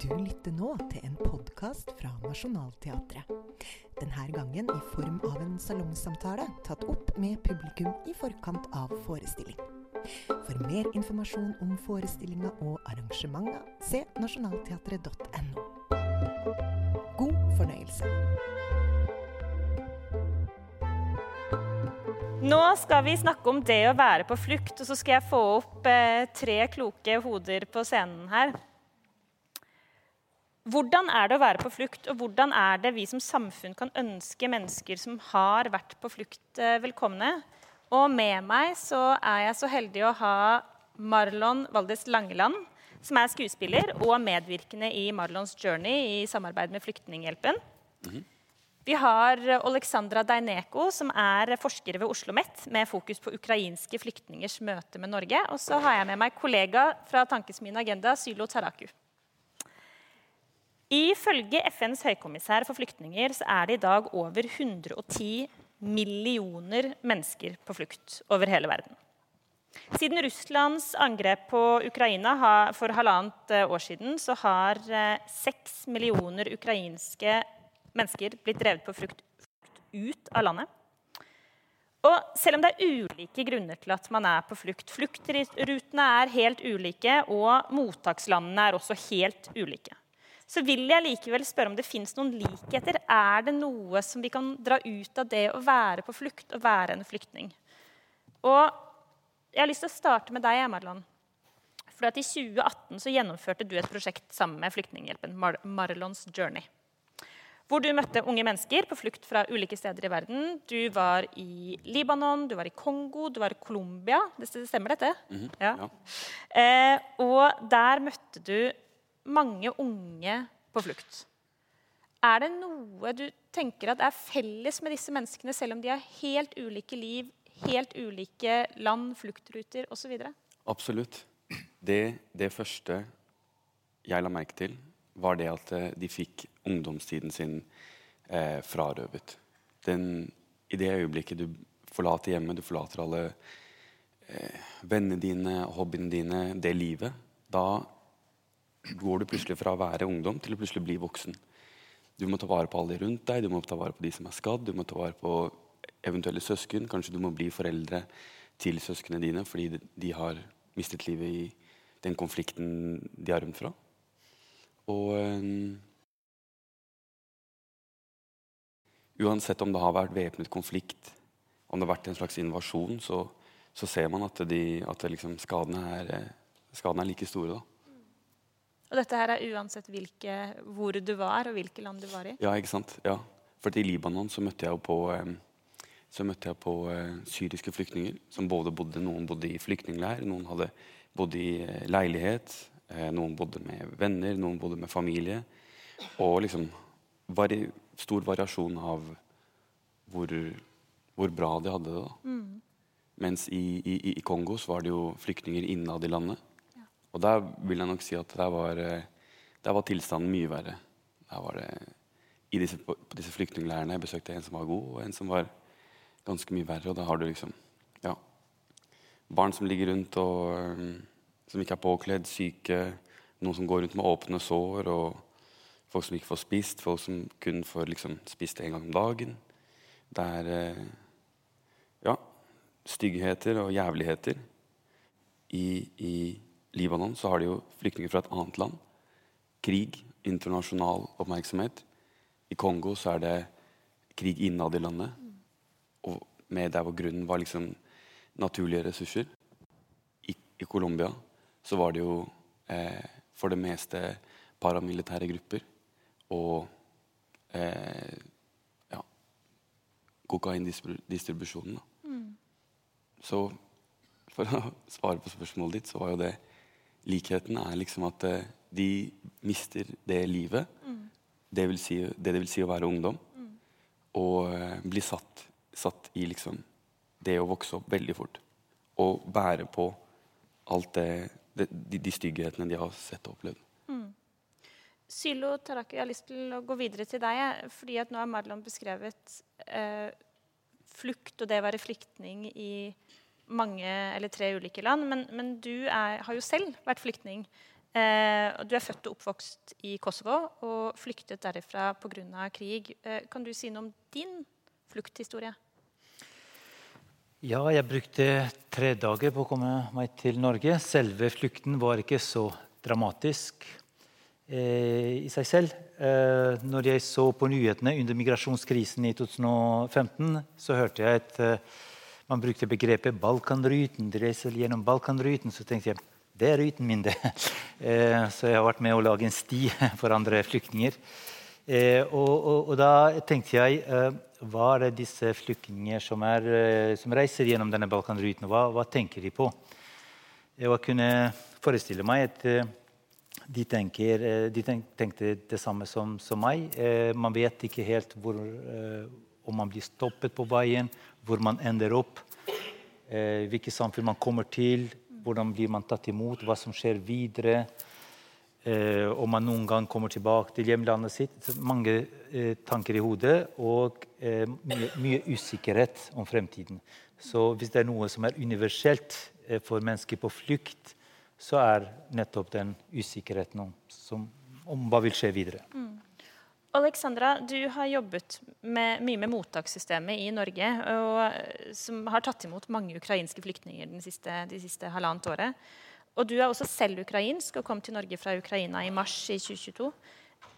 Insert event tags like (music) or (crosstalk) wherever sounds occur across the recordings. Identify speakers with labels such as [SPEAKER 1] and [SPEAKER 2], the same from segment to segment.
[SPEAKER 1] Du lytter nå til en podkast fra Nationaltheatret. Denne gangen i form av en salongsamtale tatt opp med publikum i forkant av forestilling. For mer informasjon om forestillinga og arrangementer, se nasjonalteatret.no. God fornøyelse.
[SPEAKER 2] Nå skal vi snakke om det å være på flukt, og så skal jeg få opp eh, tre kloke hoder på scenen her. Hvordan er det å være på flukt, og hvordan er det vi som samfunn kan ønske mennesker som har vært på flukt, eh, velkomne? Og med meg så er jeg så heldig å ha Marlon Valdes Langeland, som er skuespiller og medvirkende i Marlons Journey i samarbeid med Flyktninghjelpen. Mm -hmm. Vi har Oleksandra Deineko, som er forsker ved Oslo OsloMet med fokus på ukrainske flyktningers møte med Norge. Og så har jeg med meg kollega fra Tankesmien Agenda, Sylo Taraku. Ifølge FNs høykommissær for flyktninger så er det i dag over 110 millioner mennesker på flukt over hele verden. Siden Russlands angrep på Ukraina for halvannet år siden, så har eh, seks millioner ukrainske mennesker blitt drevet på flukt ut av landet. Og selv om det er ulike grunner til at man er på flukt Fluktrutene er helt ulike, og mottakslandene er også helt ulike. Så vil jeg likevel spørre om det fins noen likheter. Er det noe som vi kan dra ut av det å være på flukt og være en flyktning? Og jeg har lyst til å starte med deg, Marlon. For I 2018 så gjennomførte du et prosjekt sammen med Flyktninghjelpen, Mar Marlons Journey hvor du møtte unge mennesker på flukt fra ulike steder i verden. Du var i Libanon, du var i Kongo, du var i Colombia. Det stemmer dette? Mm -hmm. ja. Ja. Eh, og der møtte du mange unge på flukt. Er det noe du tenker at er felles med disse menneskene, selv om de har helt ulike liv, helt ulike land, fluktruter osv.?
[SPEAKER 3] Absolutt. Det, det første jeg la merke til, var det at eh, de fikk ungdomstiden sin eh, frarøvet. Den, I det øyeblikket du forlater hjemmet, du forlater alle eh, vennene dine, hobbyene dine, det livet, da går du plutselig fra å være ungdom til å plutselig bli voksen. Du må ta vare på alle rundt deg, du må ta vare på de som er skadd, du må ta vare på eventuelle søsken. Kanskje du må bli foreldre til søsknene dine fordi de har mistet livet i den konflikten de har rømt fra. Og um, Uansett om det har vært væpnet konflikt, om det har vært en slags invasjon, så, så ser man at, de, at liksom skadene, er, eh, skadene, er, like store. Da.
[SPEAKER 2] Og dette her er uansett hvilke, hvor du var, og hvilke land du var i?
[SPEAKER 3] Ja, ikke sant. Ja. For i Libanon så møtte jeg på, så møtte jeg på uh, syriske flyktninger. som både bodde, Noen bodde i flyktningleir, noen hadde bodd i uh, leilighet. Uh, noen bodde med venner, noen bodde med familie. Og liksom vari stor variasjon av hvor, hvor, bra de hadde det. da. Mm. Mens i, i, i, Kongo så var det jo flyktninger innad i landet. Og der vil jeg nok si at der var, eh, der var tilstanden mye verre. Der var det, disse, på, disse flyktningleirene jeg en som var god, og en som var ganske mye verre. Og da har du liksom ja, barn som ligger rundt og um, som ikke er påkledd, syke, noen som går rundt med åpne sår. og Folk som ikke får spist, folk som kun får liksom, spist en gang om dagen. Det er eh, ja, styggheter og jævligheter. I, I, Libanon så har de jo flyktninger fra et annet land. Krig, internasjonal oppmerksomhet. I Kongo så er det krig innad i landet. Og med der hvor grunnen var liksom naturlige ressurser. I, i Colombia så var det jo eh, for det meste paramilitære grupper og eh, ja, kokaindistribusjonen. Mm. Så for å (laughs) svare på spørsmålet ditt, så var jo det Likheten er liksom at eh, de mister det livet. Mm. Det, vil si, det, det vil si å være ungdom. Mm. Og eh, bli satt, satt, i liksom det å vokse opp veldig fort. Og bære på alt det, det de, de stygghetene de har sett og opplevd.
[SPEAKER 2] Sylo Taraki, jeg har lyst til å gå videre til deg. fordi at Nå har Marlon beskrevet eh, flukt og det å være flyktning i mange eller tre ulike land. Men, men du er, har jo selv vært flyktning. Eh, du er født og oppvokst i Kosovo og flyktet derifra pga. krig. Eh, kan du si noe om din flukthistorie?
[SPEAKER 4] Ja, jeg brukte tre dager på å komme meg til Norge. Selve flukten var ikke så dramatisk eh, i seg selv. Eh, når jeg så på nyhetene under migrasjonskrisen i 2015, så hørte jeg et eh, man brukte begrepet 'Balkanryten'. De reiser gjennom Balkanryten. Så tenkte jeg det er ruten min, det. (laughs) Eh, så jeg har vært med å lage en sti (laughs) for andre flyktninger. Eh, og, og, og da tenkte jeg eh, hva er det disse flyktningene som, som reiser gjennom denne Balkanryten, hva, hva tenker de på? Jeg kunne forestille meg at de, tenker, de tenkte det samme som, som meg. Man vet ikke helt hvor, om man blir stoppet på veien, hvor man ender opp, hvilket samfunn man kommer til, hvordan blir man tatt imot, hva som skjer videre eh, om man noen gang kommer tilbake til hjemlandet sitt. Mange eh, tanker i hodet og eh, mye, mye, usikkerhet om fremtiden. Så hvis det er noe som er universelt eh, for mennesker på flukt, så er nettopp den usikkerheten om, som, om hva vil skje videre. Mm.
[SPEAKER 2] Alexandra, du har jobbet med, mye med mottakssystemet i Norge, og, eh, som har tatt imot mange ukrainske flyktninger siste, de siste halvannet året. Og du er også selv ukrainsk og kom til Norge fra Ukraina i mars i 2022.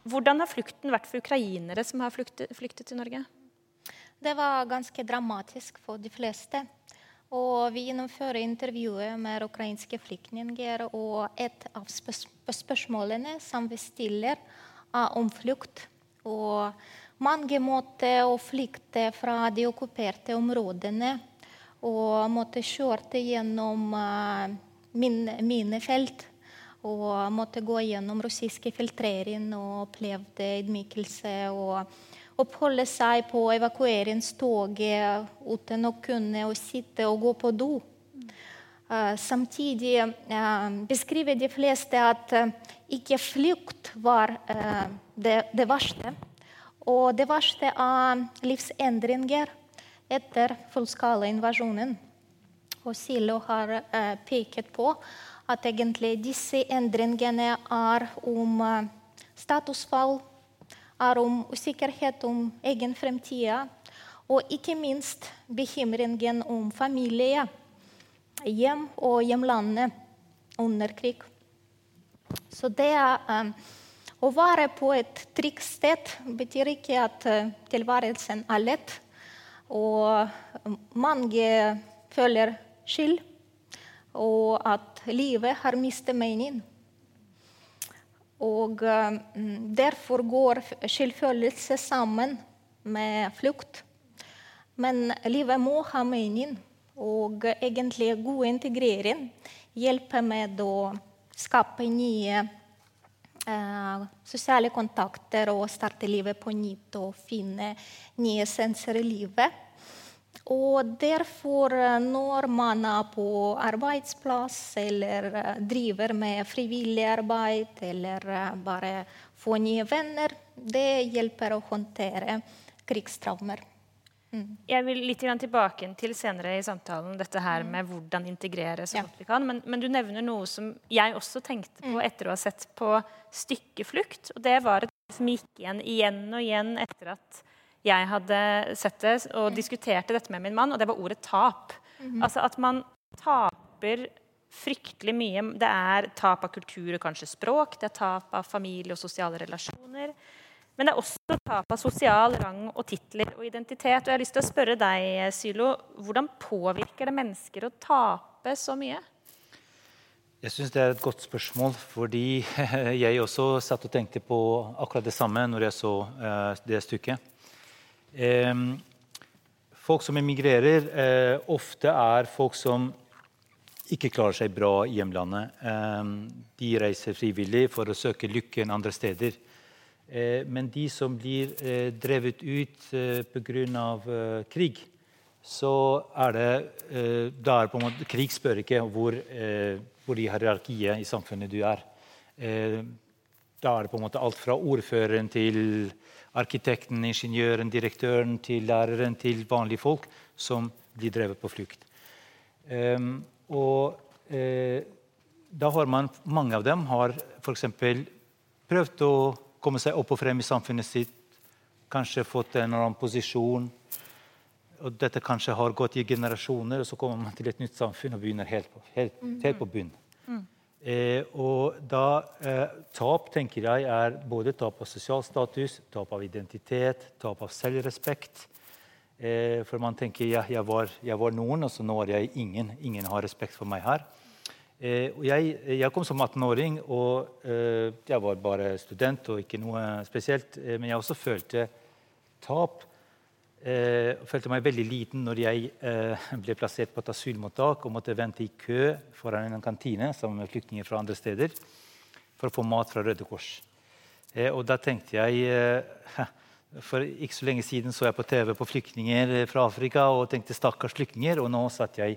[SPEAKER 2] Hvordan har flukten vært for ukrainere som har flyktet, flyktet til Norge?
[SPEAKER 5] Det var ganske dramatisk for de fleste. Og vi gjennomfører intervjuer med ukrainske flyktninger, og et av spørsmålene som vi stiller, er om flukt. Og mange måtte flykte fra de okkuperte områdene og måtte kjøre gjennom uh, min, mine felt. Og måtte gå gjennom russiske filtrering og opplevde ydmykelse. Og oppholde seg på evakueringstoget uten å kunne å sitte og gå på do. Uh, samtidig uh, beskriver de fleste at ikke flukt var det, det verste. Og det verste er livsendringer etter fullskalainvasjonen. Og Silo har eh, pekt på at egentlig disse endringene er om eh, statusfall, er om usikkerhet om egen fremtid, og ikke minst bekymringen om familie, hjem og hjemlandet under krig. Så det er um, Å være på et trygt sted betyr ikke at uh, tilværelsen er lett. Og mange føler skyld, og at livet har mistet mening. Og um, Derfor går skyldfølelse sammen med flukt. Men livet må ha mening, og egentlig god integrering hjelper med å skape nye sosiale kontakter og starte livet på nytt og finne nye senser i livet. Og derfor, eh, når man er på arbeidsplass eller eh, driver med frivillig arbeid eller eh, bare får nye venner, det hjelper å håndtere krigstraumer.
[SPEAKER 2] Mm. Jeg vil litt tilbake til senere i samtalen dette her mm. med hvordan integrere så godt vi kan. Men, men, du nevner noe som jeg også tenkte på mm. etter å ha sett på Stykkeflukt. Og det var et som gikk igjen igjen og igjen etter at jeg hadde sett det og mm. diskuterte dette med min mann, og det var ordet tap. Mm. Altså at man taper fryktelig mye. Det er tap av kultur og kanskje språk, det er tap av familie og sosiale relasjoner. Men det er også tap av sosial rang og titler og identitet. Og jeg har lyst til å spørre deg, Sylo, hvordan påvirker det mennesker å tape så mye?
[SPEAKER 4] Jeg syns det er et godt spørsmål, fordi (laughs) jeg også satt og tenkte på akkurat det samme når jeg så uh, det stykket. Eh, folk som emigrerer, eh, ofte er folk som ikke klarer seg bra i hjemlandet. Eh, de reiser frivillig for å søke lykken andre steder. Eh, men de som blir eh, drevet ut eh, pga. krig, så er det da er på en måte, Krig spør ikke hvor, hvor i hierarkiet i samfunnet du er. da er det på en måte alt fra ordføreren til arkitekten, ingeniøren, direktøren, til læreren, til vanlige folk som blir drevet på flukt. Um, og da har man, mange av dem har f.eks. prøvd å komme seg opp og frem i samfunnet sitt. Kanskje fått en eller annen posisjon. Og dette kanskje har gått i generasjoner, og så kommer man til et nytt samfunn og begynner helt på, helt, helt på bunn. Eh, og da eh, Tap tenker jeg er både tap av sosial status, tap av identitet, tap av selvrespekt. Eh, for man tenker ja, jeg, var, jeg var noen, og så nå er jeg ingen. Ingen har respekt for meg her. Eh, jeg, jeg, kom som 18-åring, og eh, jeg var bare student og ikke noe spesielt. Eh, men jeg også følte tap. Jeg følte meg veldig liten når jeg eh, (laughs) ble plassert på et asylmottak og måtte vente i kø foran en kantine sammen med flyktninger fra andre steder for å få mat fra Røde Kors. Eh, og da tenkte jeg (laughs) For ikke så lenge siden så jeg på TV på flyktninger fra Afrika og tenkte 'stakkars flyktninger', og nå satt jeg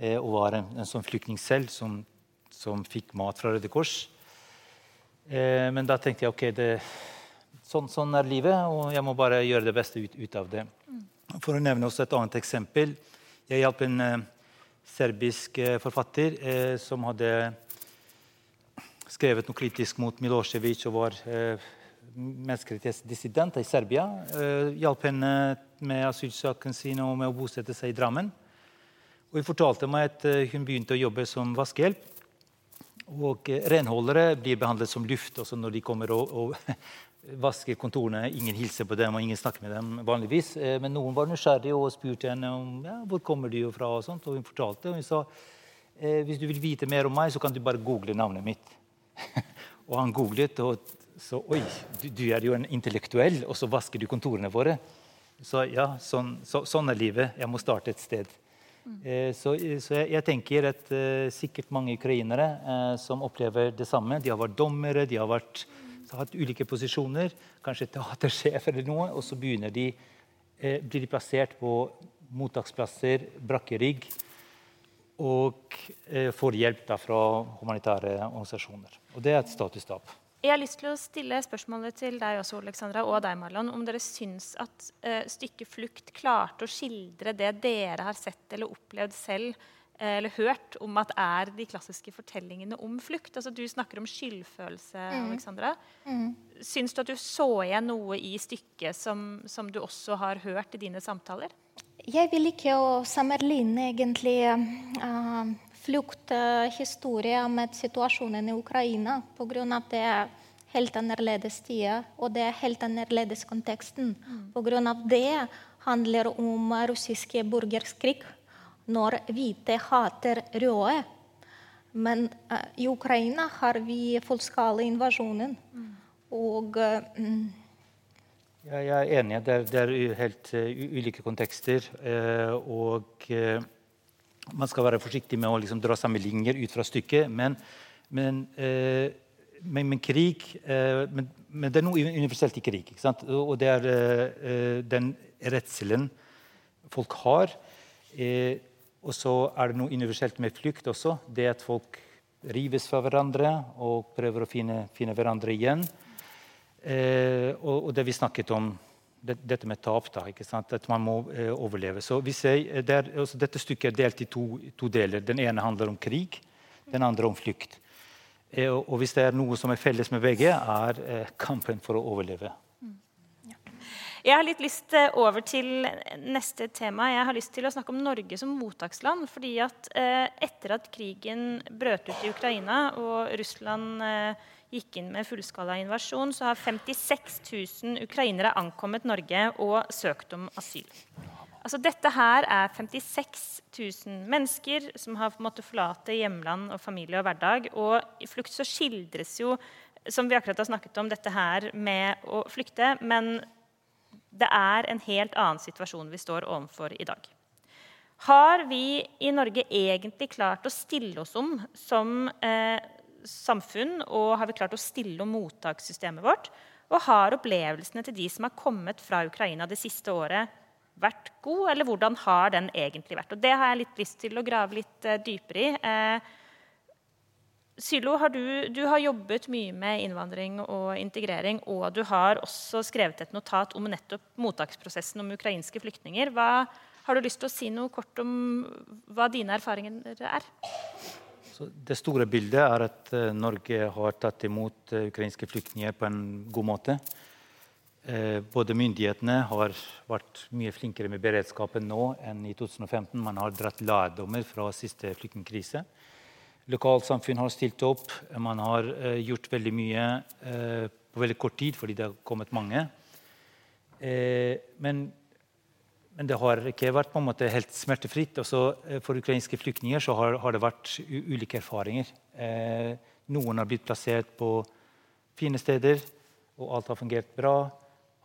[SPEAKER 4] og var en, en sånn flyktning selv som, som, fikk mat fra Røde Kors. men da tenkte jeg ok, det Sånn, sånn, er livet, og jeg må bare gjøre det beste ut, ut av det. For å nevne også et annet eksempel. Jeg hjalp en eh, serbisk eh, forfatter eh, som hadde skrevet noe kritisk mot Milosevic og var eh, menneskerettighetsdissident i Serbia. Eh, hjalp henne med asylsaken sin og med å bosette seg i Drammen. Og Hun fortalte meg at eh, hun begynte å jobbe som vaskehjelp. Og eh, renholdere blir behandlet som luft også når de kommer og, og (laughs) vasker kontorene. Ingen hilser på dem, og ingen snakker med dem vanligvis. Eh, men noen var nysgjerrig og spurte henne om ja, hvor kommer du fra. Og sånt, og hun fortalte, og hun sa hvis du vil vite mer om meg, så kan du bare google navnet mitt. (laughs) og han googlet, og så Oi, du, du, er jo en intellektuell, og så vasker du kontorene våre. Så ja, sånn, så, sånn er livet. Jeg må starte et sted. Eh, så, så jeg, jeg, tenker at uh, sikkert mange ukrainere uh, som opplever det samme. De har vært dommere, de har vært har hatt ulike posisjoner, kanskje teatersjef eller noe, og så begynner de, uh, blir de plassert på mottaksplasser, brakkerigg, og eh, får hjelp da, fra humanitære organisasjoner. Og det er et statustap.
[SPEAKER 2] Jeg har lyst til å stille spørsmålet til deg også, Alexandra, og deg, Marlon, om dere syns at eh, stykket 'Flukt' klarte å skildre det dere har sett eller opplevd selv Eh, eller hørt om at er de klassiske fortellingene om flukt. Altså, du snakker om skyldfølelse, mm. Alexandra. Mm. Syns du at du så igjen noe i stykket som, som, du også har hørt i dine samtaler?
[SPEAKER 5] Jeg vil ikke sammenligne egentlig uh, flukthistorie med situasjonen i Ukraina pga. at det er helt annerledes tider og det er helt annerledes konteksten. Mm. Pga. det handler om russiske borgerskrig når hvite hater røde. Men uh, i Ukraina har vi fullskalainvasjonen. Mm. Og uh,
[SPEAKER 4] Jeg er enig. Det er, det er helt uh, ulike kontekster. og man skal være forsiktig med å liksom, dra sammenligninger ut fra stykket. Men, men, men, men krig men, det er noe universelt i krig. Og det er den redselen folk har. Eh, og så er det noe universelt med flukt også. Det at folk rives fra hverandre og prøver å finne, finne hverandre igjen. Eh, og, og, det vi snakket om, det, dette med tap, da, at man må eh, overleve. Så jeg, eh, det er, altså, Dette stykket er delt i to, to, deler. Den ene handler om krig, den andre om flukt. Eh, og, og, hvis det er noe som er felles med begge, er eh, kampen for å overleve.
[SPEAKER 2] Jeg har litt lyst eh, over til neste tema. Jeg har lyst til å snakke om Norge som mottaksland. fordi at eh, Etter at krigen brøt ut i Ukraina og Russland eh, gikk inn med fullskala invasjon, så har 56 000 ukrainere ankommet Norge og søkt om asyl. Altså, dette her er 56 000 mennesker som har måttet forlate hjemland og familie og hverdag. Og i flukt så skildres jo, som vi akkurat har snakket om, dette her med å flykte. men det er en helt annen situasjon vi står overfor i dag. Har vi i Norge egentlig klart å stille oss om som eh, samfunn? Og har vi klart å stille om mottakssystemet vårt? Og har opplevelsene til de som har kommet fra Ukraina det siste året, vært god, eller hvordan har den egentlig vært? Og Det har jeg litt lyst til å grave litt eh, dypere i. Eh, Sylo, har du, du, har jobbet mye med innvandring og integrering, og du har også skrevet et notat om nettopp mottaksprosessen om ukrainske flyktninger. Hva, har du lyst til å si noe kort om hva dine erfaringer er?
[SPEAKER 4] Så det store bildet er at uh, Norge har tatt imot uh, ukrainske flyktninger på en god måte. Uh, både myndighetene har vært mye flinkere med beredskapen nå enn i 2015. Man har dratt lærdommer fra siste flyktningkrise. Lokalsamfunn har stilt opp. Man har gjort veldig mye på veldig kort tid fordi det har kommet mange. men men det har ikke vært på en måte helt smertefritt. Også eh, for ukrainske flyktninger så har, har det vært ulike erfaringer. Eh, noen har blitt plassert på fine steder, og alt har fungert bra.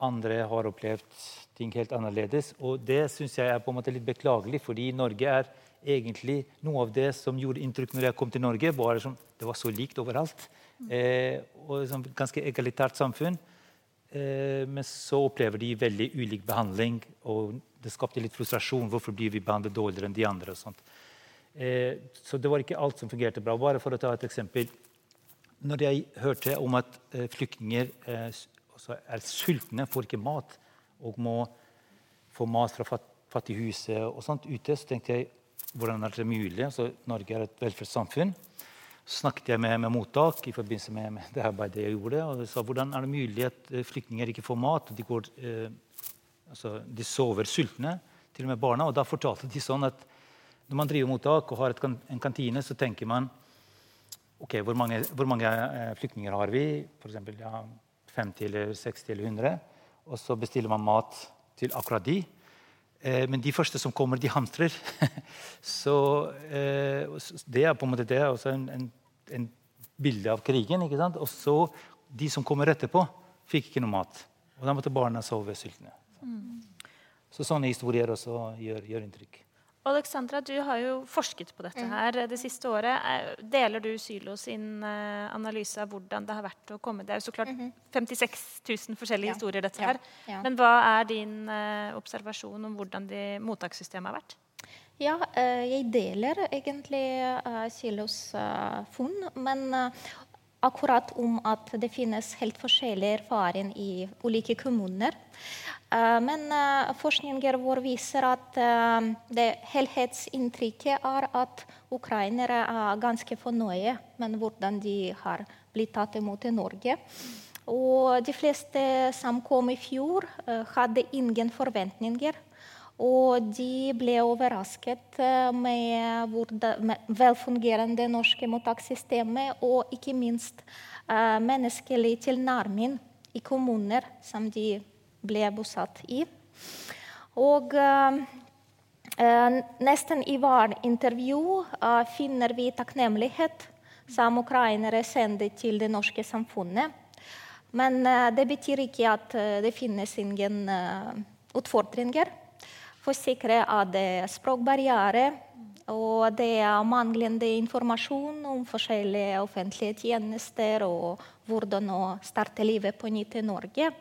[SPEAKER 4] Andre har opplevd ting helt annerledes. Og det syns jeg er på en måte litt beklagelig, fordi Norge er egentlig noe av det som gjorde inntrykk når jeg kom til Norge. Bare som, det var så likt overalt. Eh, og et ganske egalitært samfunn. Eh, men så opplever de veldig ulik behandling. og det skapte litt frustrasjon. Hvorfor blir vi behandlet dårligere enn de andre? og sånt. Eh, så det var ikke alt som fungerte bra. Bare for å ta et eksempel. Når jeg hørte om at eh, flyktninger eh, er sultne, får ikke mat, og må få mat fra fat fattighuset og sånt ute, så tenkte jeg hvordan er det mulig? Altså, Norge er et velferdssamfunn. Så snakket jeg med, med mottak i forbindelse med, med, det arbeidet jeg gjorde. og jeg sa hvordan er det mulig at eh, flyktninger ikke får mat? og de går eh, altså, de sover sultne, til og med barna. Og da fortalte de sånn at når man driver mottak og har et, en kantine, så tenker man ok, hvor mange, hvor mange eh, flyktninger har vi? For eksempel, ja, 50 eller 60 eller 100. Og så bestiller man mat til akkurat de. Eh, men de første som kommer, de hamstrer. (laughs) så eh, det er på en måte det er også en, en, en bilde av krigen. ikke sant? Og så de som kommer etterpå, fikk ikke noe mat. Og da måtte barna sove sultne. Mm. Så sånne historier også gjør, gjør inntrykk.
[SPEAKER 2] Alexandra, du har jo forsket på dette her det siste året. Eh, deler du Sylo sin eh, analyse av hvordan det har vært å komme Det er jo så klart 56 mhm. 000 forskjellige ja. historier, dette her. Ja. Ja. Men hva er din uh, observasjon om hvordan de, mottakssystemet har vært?
[SPEAKER 5] Ja, jeg deler egentlig Sylos funn. Men akkurat om at det finnes helt forskjellig erfaring i ulike kommuner. Eh, men eh, forskninger vår viser at eh, det helhetsinntrykket er at ukrainere er ganske fornøye med hvordan de har blitt tatt imot i Norge. Og de fleste som kom i fjor, hadde ingen forventninger og de ble overrasket eh, med, med velfungerende norske mottakssystemet, og ikke minst uh, menneskelig tilnærming i kommuner som de ble bosatt i. Og uh, nesten i hvert intervju finner vi takknemlighet som ukrainere sender til det norske samfunnet. Men det betyr ikke at det finnes ingen utfordringer forsikre at det er språkbarriere og det er manglende informasjon om forskjellige offentlige tjenester og hvordan å starte livet på nytt i Norge.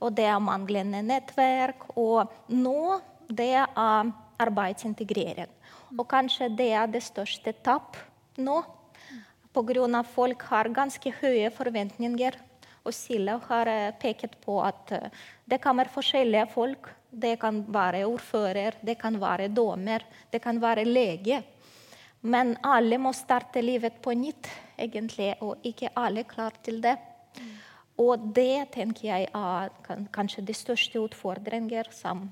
[SPEAKER 5] Og det er manglende nettverk. Og nå det er arbeidsintegrering. Og kanskje det er det største tap nå. Pga. folk har ganske høye forventninger. Og Silla har eh, pekt på at eh, det kommer forskjellige folk det kan være ordfører, det kan være dommer, det kan være lege. Men alle må starte livet på nytt, egentlig, og ikke alle er klare til det. Og det tenker jeg er kanskje de største utfordringer som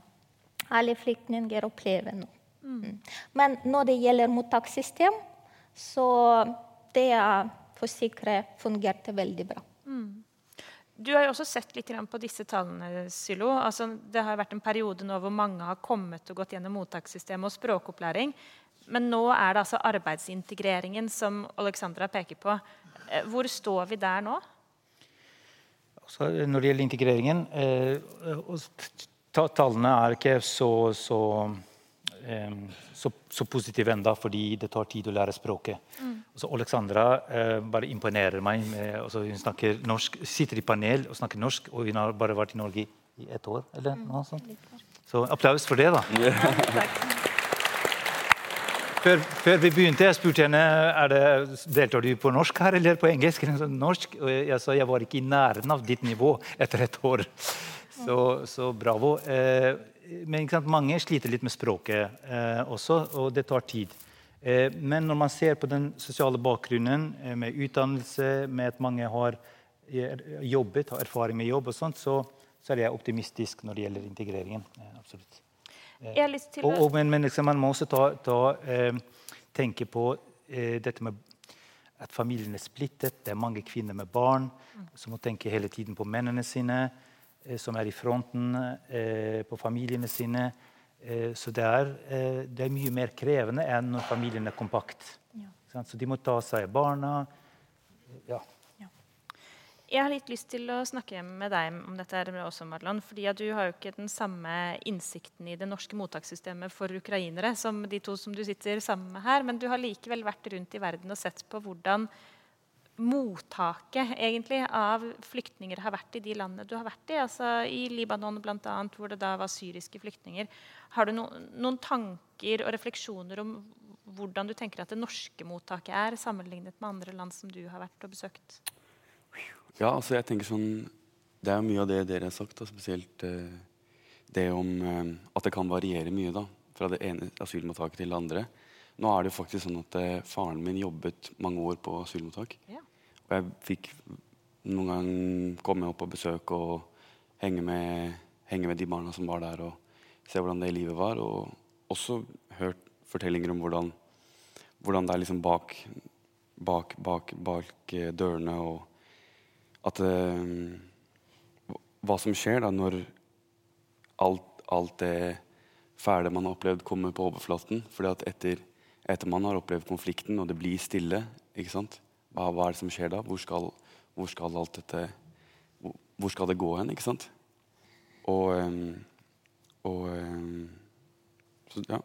[SPEAKER 5] alle flyktninger opplever nå. Mm. Men når det gjelder mottakssystem, så det er forsikret fungerte veldig bra.
[SPEAKER 2] Du har jo også sett litt på disse tallene, Sylo. Altså, det har vært en periode nå hvor mange har kommet og gått gjennom mottakssystemet og språkopplæring. Men nå er det altså arbeidsintegreringen som Alexandra peker på. Eh, hvor står vi der nå?
[SPEAKER 4] Altså, når det gjelder integreringen eh, Tallene er ikke så, så så, så positiv enda fordi det tar tid å lære språket. Mm. Så Alexandra eh, bare imponerer meg. Med, altså hun snakker norsk, sitter i panel og snakker norsk, og hun har bare vært i Norge i ett år. eller mm. noe sånt. Så applaus for det, da. Ja, før, før, vi begynte, jeg spurte henne er det, deltar du på norsk her eller på engelsk. norsk, og jeg sa jeg var ikke i nærheten av ditt nivå etter et år. Så, så bravo. Eh, men mange sliter litt med språket eh, også, og det tar tid. Eh, men når man ser på den sosiale bakgrunnen eh, med utdannelse, med at mange har jobbet, har erfaring med jobb, og sånt, så, så er jeg optimistisk når det gjelder integreringen. absolutt.
[SPEAKER 2] Å...
[SPEAKER 4] Og, og, men, men liksom, man må også ta, ta, eh, tenke på eh, dette med at familien er splittet. Det er mange kvinner med barn mm. som må tenke hele tiden på mennene sine, eh, som er i fronten eh, på familiene sine. Eh, så det er, eh, det er, mye mer krevende enn når familien er kompakt. Ja. Så de må ta seg av barna. Ja.
[SPEAKER 2] Jeg har litt lyst til å snakke med deg om dette her også, Marlon. fordi Du har jo ikke den samme innsikten i det norske mottakssystemet for ukrainere som de to som du sitter sammen med her, men du har likevel vært rundt i verden og sett på hvordan mottaket egentlig av flyktninger har vært i de landene du har vært i. altså I Libanon bl.a., hvor det da var syriske flyktninger. Har du no noen tanker og refleksjoner om hvordan du tenker at det norske mottaket er, sammenlignet med andre land som du har vært og besøkt?
[SPEAKER 3] Ja, altså jeg tenker sånn Det er jo mye av det dere har sagt, og spesielt eh, det om eh, at det kan variere mye da, fra det ene asylmottaket til det andre. Nå er det jo faktisk sånn at eh, faren min jobbet mange år på asylmottak. Ja. Og jeg fikk noen gang komme opp på besøk og henge med, henge med de barna som var der, og se hvordan det livet var. Og også hørt fortellinger om hvordan, hvordan det er liksom bak, bak, bak, bak eh, dørene. og at eh, Hva som skjer da når alt, alt, det fæle man har opplevd, kommer på overflaten. fordi at etter, etter, man har opplevd konflikten, og det blir stille, ikke hva, hva, er det som skjer da? Hvor skal, hvor skal alt dette Hvor skal det gå hen? ikke sant? Og, um, og um, så, ja.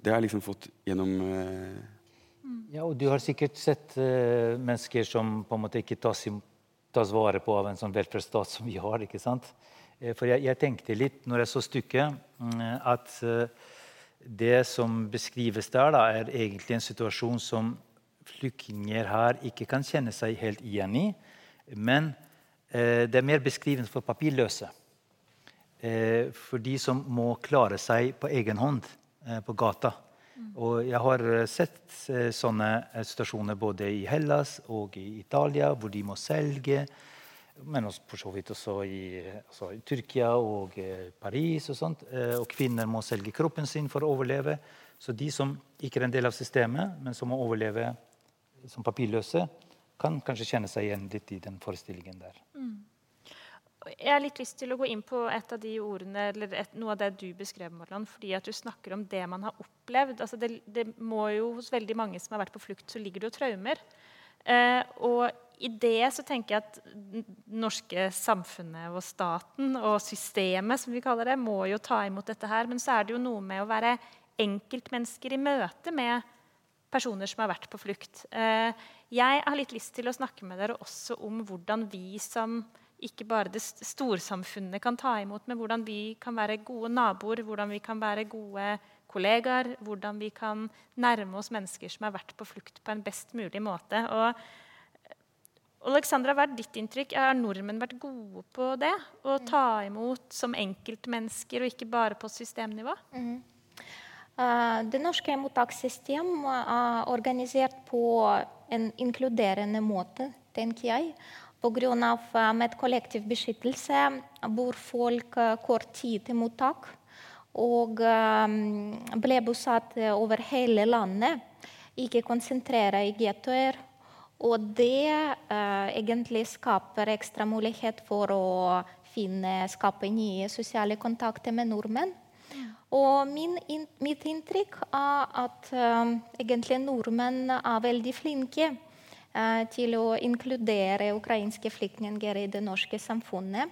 [SPEAKER 3] Det har jeg liksom fått gjennom uh,
[SPEAKER 4] Ja, og du har sikkert sett uh, mennesker som på en måte ikke tas tas vare på av en sånn velferdsstat som vi har. ikke sant? Eh, for jeg, jeg, tenkte litt når jeg så stykket, mm, at eh, det som beskrives der, da, er egentlig en situasjon som flyktninger her ikke kan kjenne seg helt igjen i. Men eh, det er mer beskrivende for papirløse. Eh, for de som må klare seg på egen hånd eh, på gata. Og jeg har eh, sett eh, sånne eh, situasjoner både i Hellas og i Italia, hvor de må selge. Men også, for så vidt også i, altså i Tyrkia og Paris. Og sånt. Og kvinner må selge kroppen sin for å overleve. Så de som ikke er en del av systemet, men som må overleve som papirløse, kan kanskje kjenne seg igjen litt i den forestillingen der. Mm.
[SPEAKER 2] Jeg har litt lyst til å gå inn på et av de ordene, eller et, noe av det du beskrev, Marlon, fordi at du snakker om det man har opplevd. Altså det, det, må jo Hos veldig mange som har vært på flukt, så ligger det jo traumer. Eh, og i det så tenker jeg at det norske samfunnet og staten og systemet som vi kaller det, må jo ta imot dette her. Men så er det jo noe med å være enkeltmennesker i møte med personer som har vært på flukt. Eh, jeg har litt lyst til å snakke med dere også om hvordan vi som ikke bare det storsamfunnet kan ta imot, men hvordan vi kan være gode naboer, hvordan vi kan være gode kollegaer, hvordan vi kan nærme oss mennesker som har vært på flukt på en best mulig måte. Og Alexandra, hva er ditt inntrykk? Har nordmenn vært gode på det? Å mm. ta imot som enkeltmennesker, og ikke bare på systemnivå? Mm.
[SPEAKER 5] Uh, det norske mottakssystemet er organisert på en inkluderende måte, tenker jeg. Pga. Eh, med kollektiv beskyttelse bor folk eh, kort tid til mottak og eh, ble bosatt over hele landet. Ikke konsentrere i gettoer. Og det uh, egentlig skaper ekstra mulighet for å finne, skape nye sosiale kontakter med nordmenn. Og min, in, mitt inntrykk er at uh, egentlig nordmenn er veldig flinke uh, til å inkludere ukrainske flyktninger i det norske samfunnet.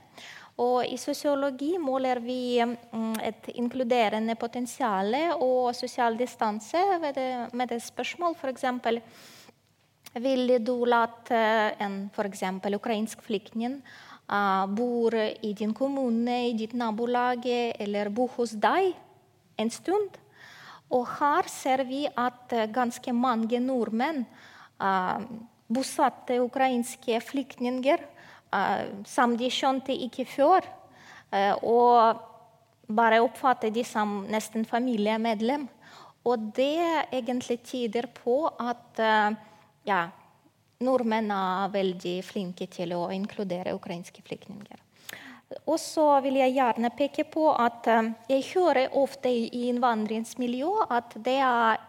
[SPEAKER 5] Og I sosiologi måler vi mm, et inkluderende potensial og sosial distanse med det spørsmål f.eks. Ville du latt eh, en eksempel, ukrainsk flyktning bo bor i din kommune, i ditt nabolag eller bo hos deg en stund? Og her ser vi at ganske mange nordmenn bosatte ukrainske flyktninger som de skjønte ikke før. Og bare oppfattet de som nesten familiemedlem. Og det egentlig tyder på at ja, nordmenn er veldig flinke til å inkludere ukrainske flyktninger. Og så vil jeg gjerne peke på at uh, jeg hører ofte i innvandringsmiljø at det er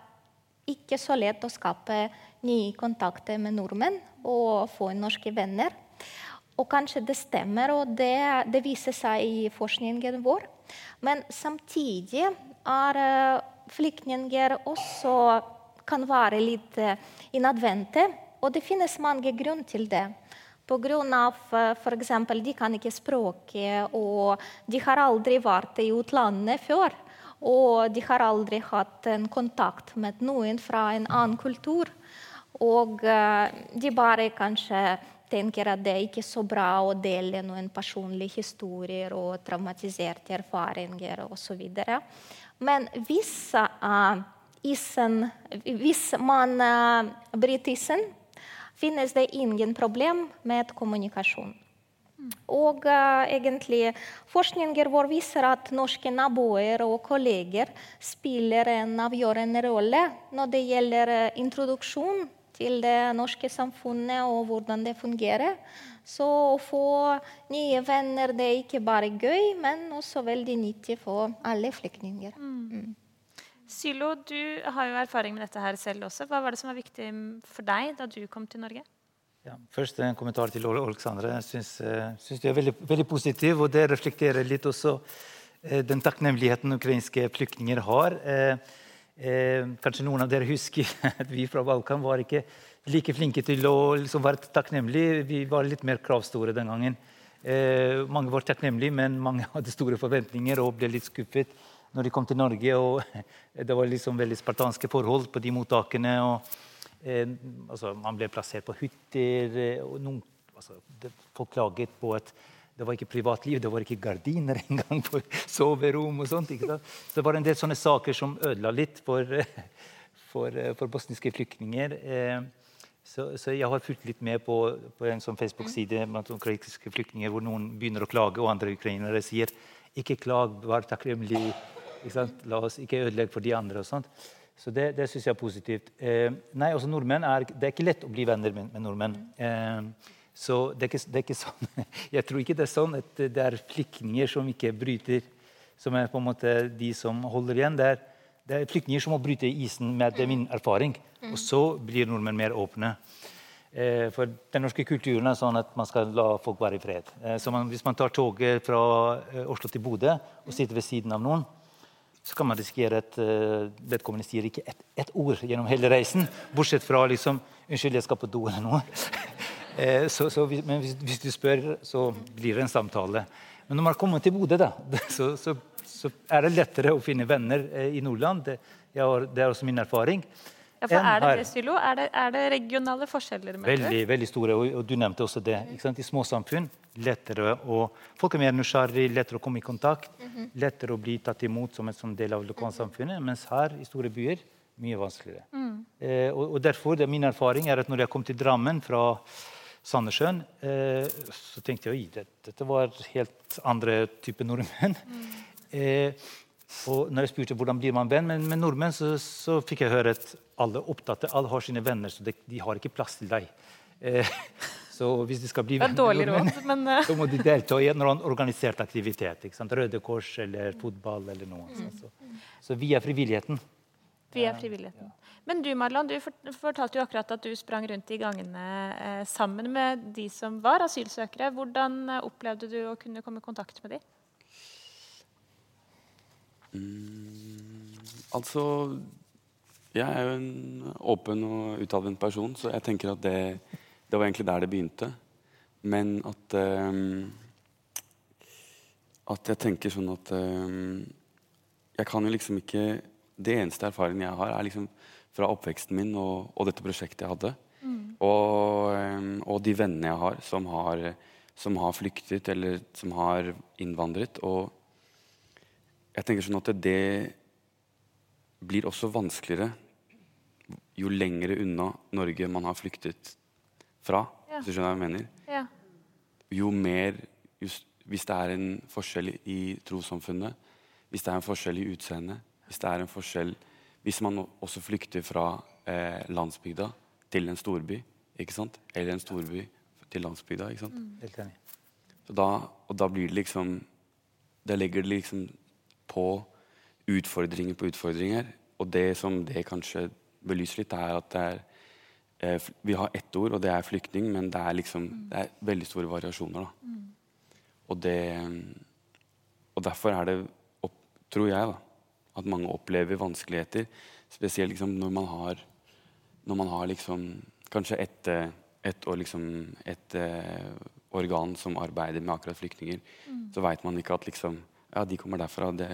[SPEAKER 5] ikke så lett å skape nye kontakter med nordmenn og få norske venner. Og kanskje det stemmer, og det, det viser seg i forskningen vår. Men samtidig er uh, flyktninger også kan være litt innadvendte. Og det finnes mange grunner til det. Pga. Uh, f.eks. de kan ikke språket, og de har aldri vært i utlandet før. Og de har aldri hatt en kontakt med noen fra en annen kultur. Og uh, de bare kanskje tenker at det er ikke så bra å dele noen personlige historier og traumatiserte erfaringer osv. Men hvis, uh, isen, hvis man uh, bryter isen, finnes det ingen problem med kommunikasjon. Og uh, egentlig forskninger vår viser at norske naboer og kolleger spiller en avgjørende rolle når det gjelder uh, introduksjon til det norske samfunnet og hvordan det fungerer. Så å få nye venner det er ikke bare gøy, men også veldig nyttig for alle flyktninger. Mm.
[SPEAKER 2] Sylo, du har jo erfaring med dette her selv også. Hva var det som var viktig for deg da du kom til Norge?
[SPEAKER 4] Ja, først en kommentar til Alexandre. Jeg syns, eh, syns du er veldig, veldig, positiv. Og det reflekterer litt også eh, den takknemligheten ukrainske flyktninger har. Eh, kanskje noen av dere husker (laughs) at vi fra Balkan var ikke like flinke til å liksom, være takknemlige. Vi var litt mer kravstore den gangen. Mange var takknemlige, men mange (laughs) hadde store forventninger og ble litt skuffet når de kom til Norge. og (laughs) Det var liksom veldig spartanske forhold på de mottakene. og eh, altså, Man ble plassert på hytter. Eh, og noen, altså, det, folk klaget på at det var ikke privatliv, det var ikke gardiner (laughs) engang på soverom. og sånt. Så det var en del sånne saker som ødela litt for, (laughs) for, for bosniske flyktninger. Eh, så, så, jeg har fulgt litt med på, på en sånn Facebook-side blant ukrainske flyktninger hvor noen begynner å klage, og andre ukrainere sier ikke klag, vær takknemlig. La oss ikke ødelegge for de andre. og sånt. Så det, det syns jeg er positivt. Eh, nei, også nordmenn er, Det er ikke lett å bli venner med, med nordmenn. Eh, så det er, ikke, det er, ikke, sånn (laughs) Jeg tror ikke det er sånn at det er flyktninger som ikke bryter, som er på en måte de som holder igjen. Det er, det er flyktninger som må bryte isen, med det er min erfaring. Og så blir nordmenn mer åpne. Eh, for den norske kulturen er sånn at man skal la folk være i fred. Eh, så man, Hvis man tar toget fra eh, Oslo til Bodø og sitter ved siden av noen, så kan man risikere at uh, vedkommende sier ikke ett et ord gjennom hele reisen. Bortsett fra liksom 'Unnskyld, jeg skal på do', eller noe. (laughs) Eh, så, så, men hvis, hvis, du spør, så blir det en samtale. Men når man kommer til Bodø, da, (laughs) så, så, er det lettere å finne venner eh, i Nordland. Det, har, det, er også min erfaring.
[SPEAKER 2] Ja, for er det det, Sylo? Er er det regionale forskjeller?
[SPEAKER 4] Veldig, veldig store, og, og, du nevnte også det. I små samfunn lettere å, folk er mer nysgjerrig, lettere å komme i kontakt. Mm -hmm. Lettere å bli tatt imot som en del av lokalsamfunnet. Mens her i store byer mye vanskeligere. Mm. Eh, og, og, derfor, det Min erfaring er at når jeg kom til Drammen fra Sandnessjøen, eh, så tenkte jeg at dette var helt andre typer nordmenn. Mm. Eh, og når jeg spurte hvordan blir man venn med, med nordmenn, så, så, fikk jeg høre at alle er opptatt, alle har sine venner, så de, de har ikke plass til deg. Eh, (laughs) så hvis de skal bli venn med nordmenn, men, uh... (laughs) så må de delta i en organisert aktivitet. Røde Kors eller fotball eller noe. Mm. Så, så via frivilligheten.
[SPEAKER 2] Via frivilligheten. Ja. Men du Marlon, du fortalte jo akkurat at du sprang rundt i gangene eh, sammen med de som var asylsøkere. Hvordan eh, opplevde du å kunne komme i kontakt med dem?
[SPEAKER 3] Mm, altså Jeg er jo en åpen og utadvendt person, så jeg tenker at det, det, var egentlig der det begynte. Men at um, At jeg tenker sånn at um, Jeg kan jo liksom ikke Det eneste erfaringen jeg har, er liksom fra oppveksten min og, og dette prosjektet jeg hadde. Mm. Og, og, de vennene jeg har som, har som har flyktet eller som har innvandret. Og jeg tenker sånn at det blir også vanskeligere jo lengre unna Norge man har flyktet fra. Ja. Hvis du skjønner hva jeg mener? Ja. Jo mer just, Hvis det er en forskjell i trossamfunnet, hvis det er en forskjell i utseendet, hvis det er en forskjell hvis man også flykter fra eh, landsbygda til en storby, ikke sant? eller en storby til landsbygda ikke sant? Så da, og da blir det liksom Da legger det liksom på utfordringer på utfordringer. Og det som det kanskje belyser litt, er at det er eh, Vi har ett ord, og det er flyktning, men det er liksom det er veldig store variasjoner. da. Og det Og derfor er det, opp, tror jeg, da, at mange opplever vanskeligheter. Spesielt liksom når man har når man har liksom kanskje et, eh, et, liksom et eh, organ som arbeider med akkurat flyktninger, så veit man ikke at liksom Ja, de kommer derfra. Det,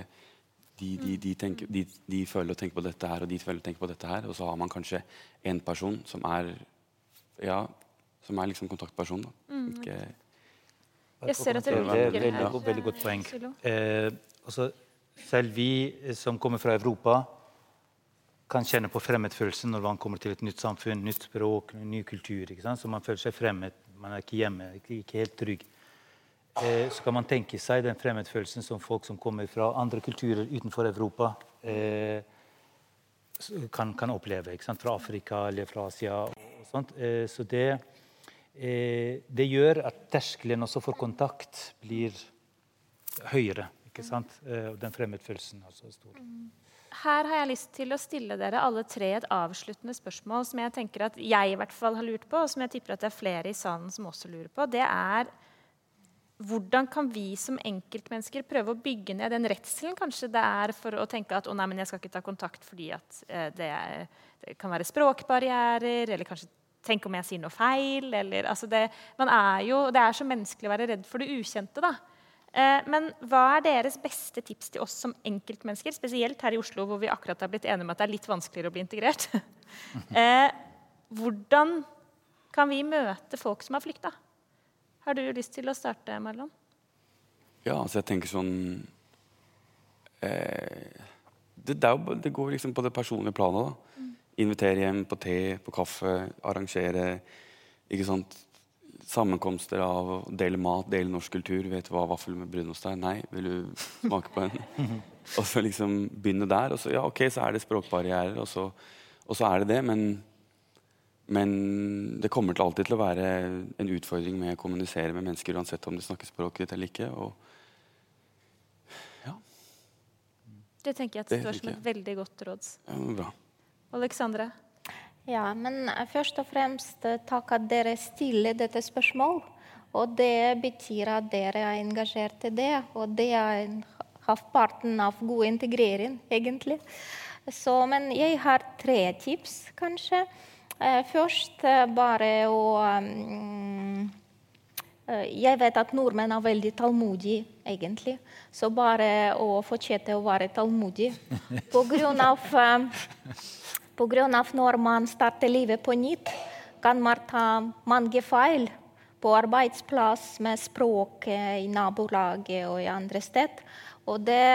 [SPEAKER 3] de, de, de, tenker, de, de føler og tenker på dette her, og de føler og tenker på dette her. Og så har man kanskje en person som er ja, som er liksom kontaktperson. Da. Ikke,
[SPEAKER 2] Jeg ser at
[SPEAKER 4] Det
[SPEAKER 2] dere
[SPEAKER 4] er veldig,
[SPEAKER 2] veldig,
[SPEAKER 4] godt- veldig godt poeng. Eh, altså, selv vi eh, som kommer fra Europa, kan kjenne på fremmedfølelsen når man kommer til et nytt samfunn, nytt språk, ny kultur. Ikke sant? Så man føler seg fremmed, man er ikke hjemme, ikke, ikke helt trygg. Eh, så kan man tenke seg den fremmedfølelsen som folk som kommer fra andre kulturer utenfor Europa, eh, kan, kan oppleve. Fra Afrika eller fra Asia. og sånt. Eh, så det, eh, det gjør at terskelen også for kontakt blir høyere. ikke sant? Eh, den fremmedfølelsen er så stor.
[SPEAKER 2] Her har jeg lyst til å stille dere alle tre et avsluttende spørsmål som jeg tenker at jeg i hvert fall har lurt på, og som jeg tipper at det er flere i salen som også lurer på. Det er hvordan kan vi som enkeltmennesker prøve å bygge ned den redselen kanskje det er for å tenke at å nei, men jeg skal ikke ta kontakt fordi at eh, det, er, det kan være språkbarrierer, eller kanskje tenke om jeg sier noe feil, eller altså det, man er jo, det er så menneskelig å være redd for det ukjente, da. Eh, Men hva er deres beste tips til oss som enkeltmennesker, spesielt her i Oslo, hvor vi akkurat har blitt enige om at det er litt vanskeligere å bli integrert? (laughs) Eh, Hvordan kan vi møte folk som har flykta? Har du lyst til å starte, Marlon?
[SPEAKER 3] Ja, altså jeg tenker sånn eh, det, det, er jo, det går liksom på det personlige planet. da. Invitere hjem på te, på kaffe, arrangere ikke sant? sammenkomster av å dele mat, dele norsk kultur. Vet du hva vaffel med brunost er? Nei. Vil du smake på en? (laughs) og så liksom begynne der. Og så ja, ok, så er det språkbarrierer, og så, og så er det det. Men, men det kommer til alltid til å være en utfordring med å kommunisere med mennesker, uansett om de snakker språket ditt eller ikke. Og
[SPEAKER 2] Det tenker jeg at
[SPEAKER 3] Det
[SPEAKER 2] står som et veldig godt råd.
[SPEAKER 3] ja, bra.
[SPEAKER 2] Alexandra?
[SPEAKER 5] Ja, men eh, først og fremst eh, takk at dere stiller dette spørsmålet. Og det betyr at dere er engasjert i det, og det er en- halvparten av god integrering, egentlig. Så, men jeg har tre tips, kanskje. Eh, Først eh, bare å mm, Eh, Jeg vet at nordmenn er veldig tålmodige, egentlig. Så bare å fortsette å være tålmodig. (laughs) På grunn av, på grunn av når man starter livet på nytt, kan man ta mange feil på arbeidsplass med språk eh, i nabolaget og i andre steder. Og det,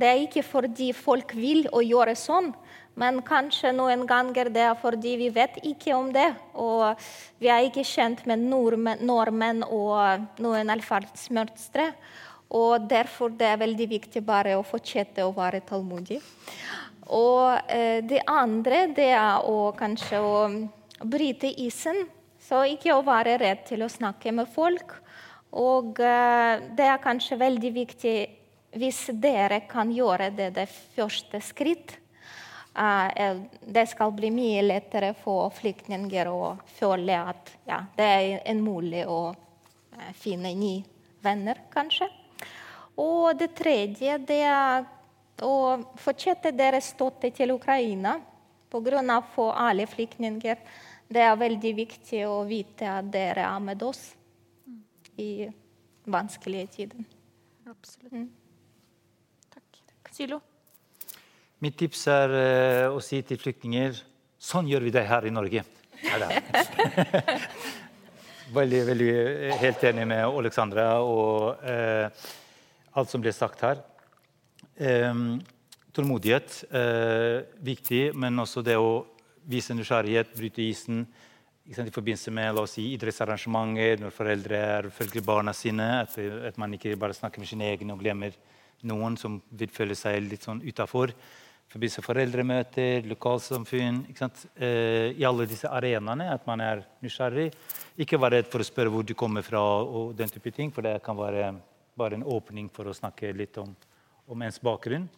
[SPEAKER 5] det er ikke fordi folk vil å gjøre sånn, men kanskje noen ganger det er fordi vi vet ikke om det. Og vi er ikke kjent med nordmenn, og noen atferdsmønstre. Og derfor det er veldig viktig bare å fortsette å være tålmodig. Og eh, det andre det er å kanskje å bryte isen. Så ikke å være redd til å snakke med folk. Og eh, det er kanskje veldig viktig hvis dere kan gjøre det det første skritt. Eh, det skal bli mye lettere for flyktninger å føle at ja, det er en mulig å eh, finne nye venner, kanskje. Og det tredje det er å fortsette deres støtte til Ukraina. Pga. alle flyktninger. Det er veldig viktig å vite at dere er med oss i vanskelige tider.
[SPEAKER 2] Absolutt. Takk. Sylo?
[SPEAKER 4] Mitt tips er eh, å si til flyktninger sånn gjør vi det her i Norge. (laughs) Veldig, veldig eh, helt enig med Alexandra og eh, alt som ble sagt her. Eh, tålmodighet eh, viktig, men også det å vise nysgjerrighet, bryte isen. sant, I forbindelse med la oss si, idrettsarrangementer, når foreldre er, følger barna sine. At, at man ikke bare snakker med sine egne og glemmer noen som vil føle seg litt sånn utafor. Forbindelse foreldremøter, lokalsamfunn. Eh, I alle disse arenaene. At man er nysgjerrig. Ikke være redd for å spørre hvor du kommer fra, og den type ting, for det kan være bare en åpning for å snakke litt om, om ens bakgrunn.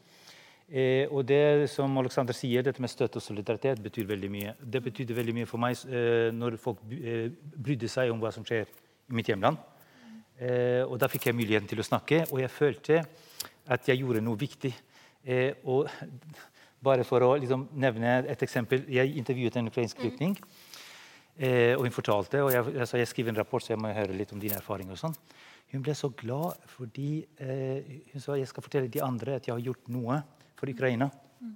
[SPEAKER 4] Eh, og det som Alexander sier, dette med støtte og solidaritet betyr veldig mye. Det betydde veldig mye for meg eh, når folk eh, brydde seg om hva som skjer i mitt hjemland. Eh, og da fikk jeg muligheten til å snakke, og jeg følte at jeg gjorde noe viktig. Eh, og (laughs) bare for å liksom, nevne et eksempel. Jeg intervjuet en ukrainsk flyktning. Eh, og hun fortalte, og jeg, altså, jeg skriver en rapport, så jeg må høre litt om dine erfaringer. og sånn. Hun ble så glad fordi eh, hun sa jeg skal fortelle de andre at jeg har gjort noe for Ukraina. Mm.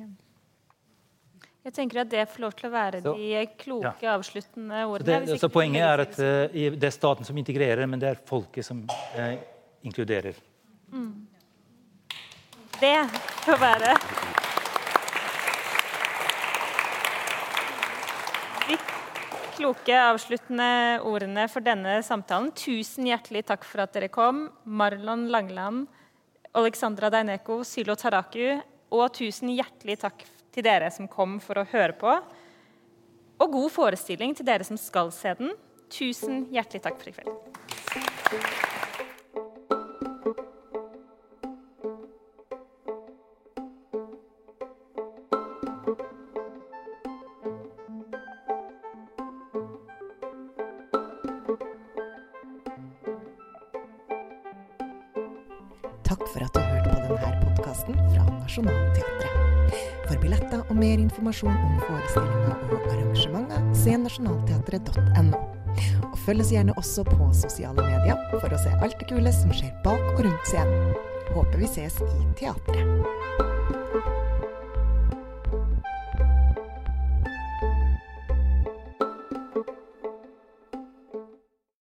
[SPEAKER 2] Ja. Jeg tenker at det får lov til å være så, de kloke, ja. avsluttende ordene.
[SPEAKER 4] Det, så poenget er at uh, det er staten som integrerer, men det er folket som uh, inkluderer. Mm.
[SPEAKER 2] Det får være kloke avsluttende ordene for denne samtalen. Tusen hjertelig takk for at dere kom. Marlon Langland, Alexandra Deineko, Sylo Taraku. Og tusen hjertelig takk til dere som kom for å høre på. Og god forestilling til dere som skal se den. Tusen hjertelig takk for i kveld.
[SPEAKER 1] Informasjon om forestillinga og arrangementer, se nasjonalteatret.no. Og følg oss gjerne også på sosiale medier for å se alt det kule som skjer bak og rundt scenen. Håper vi ses i teatret.